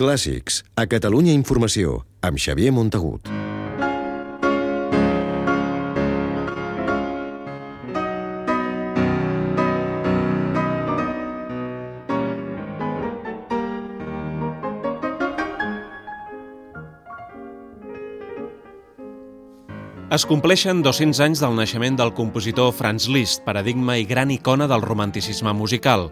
Clàssics, a Catalunya Informació, amb Xavier Montagut. Es compleixen 200 anys del naixement del compositor Franz Liszt, paradigma i gran icona del romanticisme musical.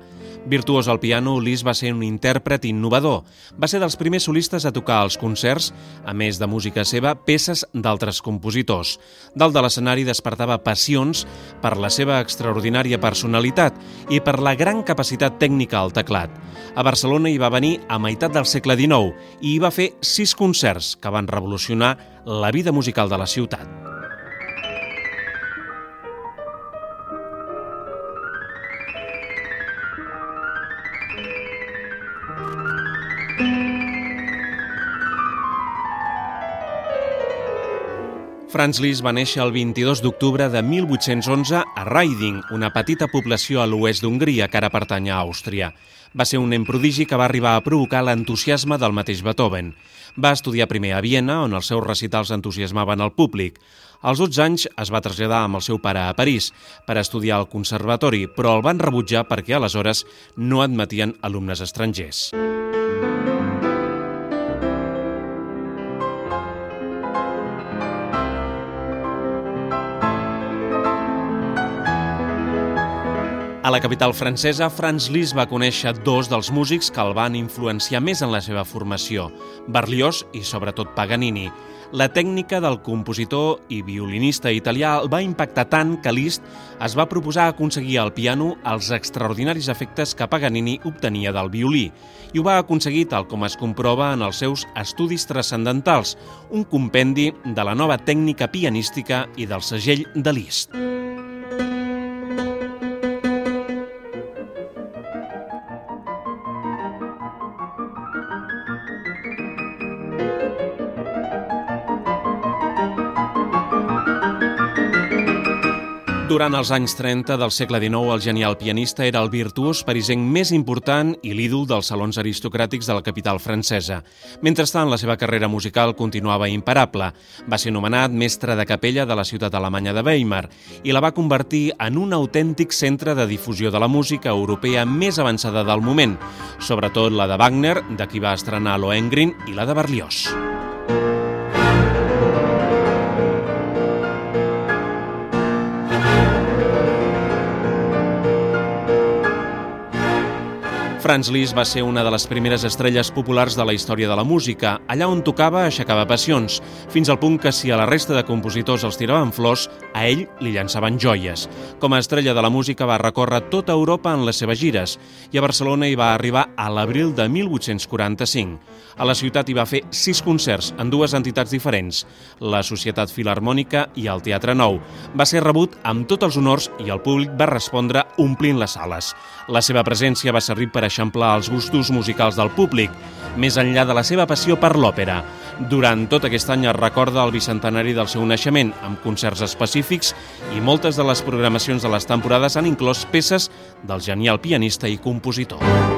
Virtuós al piano, Liszt va ser un intèrpret innovador. Va ser dels primers solistes a tocar als concerts, a més de música seva, peces d'altres compositors. Dalt de l'escenari despertava passions per la seva extraordinària personalitat i per la gran capacitat tècnica al teclat. A Barcelona hi va venir a meitat del segle XIX i hi va fer sis concerts que van revolucionar la vida musical de la ciutat. Franz Liszt va néixer el 22 d'octubre de 1811 a Reiding, una petita població a l'oest d'Hongria que ara pertany a Àustria. Va ser un nen prodigi que va arribar a provocar l'entusiasme del mateix Beethoven. Va estudiar primer a Viena, on els seus recitals entusiasmaven el públic. Als 12 anys es va traslladar amb el seu pare a París per estudiar al conservatori, però el van rebutjar perquè aleshores no admetien alumnes estrangers. A la capital francesa, Franz Liszt va conèixer dos dels músics que el van influenciar més en la seva formació, Berlioz i sobretot Paganini. La tècnica del compositor i violinista italià el va impactar tant que Liszt es va proposar aconseguir al piano els extraordinaris efectes que Paganini obtenia del violí i ho va aconseguir tal com es comprova en els seus estudis transcendentals, un compendi de la nova tècnica pianística i del segell de Liszt. Thank you. Durant els anys 30 del segle XIX, el genial pianista era el virtuós parisenc més important i l'ídol dels salons aristocràtics de la capital francesa. Mentrestant, la seva carrera musical continuava imparable. Va ser nomenat mestre de capella de la ciutat alemanya de Weimar i la va convertir en un autèntic centre de difusió de la música europea més avançada del moment, sobretot la de Wagner, de qui va estrenar Lohengrin, i la de Berlioz. Franz Liszt va ser una de les primeres estrelles populars de la història de la música. Allà on tocava aixecava passions, fins al punt que si a la resta de compositors els tiraven flors, a ell li llançaven joies. Com a estrella de la música va recórrer tota Europa en les seves gires i a Barcelona hi va arribar a l'abril de 1845. A la ciutat hi va fer sis concerts en dues entitats diferents, la Societat Filarmònica i el Teatre Nou. Va ser rebut amb tots els honors i el públic va respondre omplint les sales. La seva presència va servir per eixamplar els gustos musicals del públic, més enllà de la seva passió per l'òpera. Durant tot aquest any es recorda el bicentenari del seu naixement, amb concerts específics i moltes de les programacions de les temporades han inclòs peces del genial pianista i compositor.